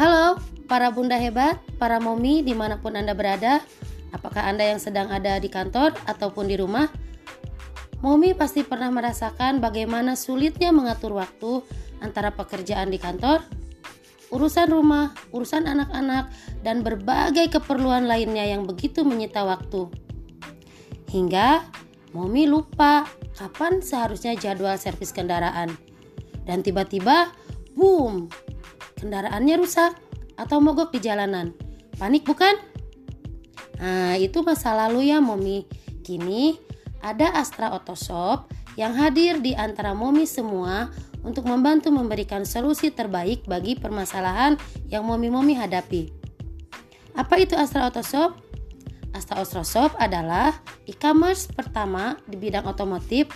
Halo, para bunda hebat, para momi di mana pun Anda berada. Apakah Anda yang sedang ada di kantor ataupun di rumah? Momi pasti pernah merasakan bagaimana sulitnya mengatur waktu antara pekerjaan di kantor, urusan rumah, urusan anak-anak, dan berbagai keperluan lainnya yang begitu menyita waktu. Hingga Momi lupa kapan seharusnya jadwal servis kendaraan. Dan tiba-tiba, boom, kendaraannya rusak atau mogok di jalanan. Panik bukan? Nah, itu masa lalu ya, Momi. Kini ada Astra Otoshop yang hadir di antara Momi semua untuk membantu memberikan solusi terbaik bagi permasalahan yang Momi-Momi hadapi. Apa itu Astra Otoshop? Astra Otoshop adalah e-commerce pertama di bidang otomotif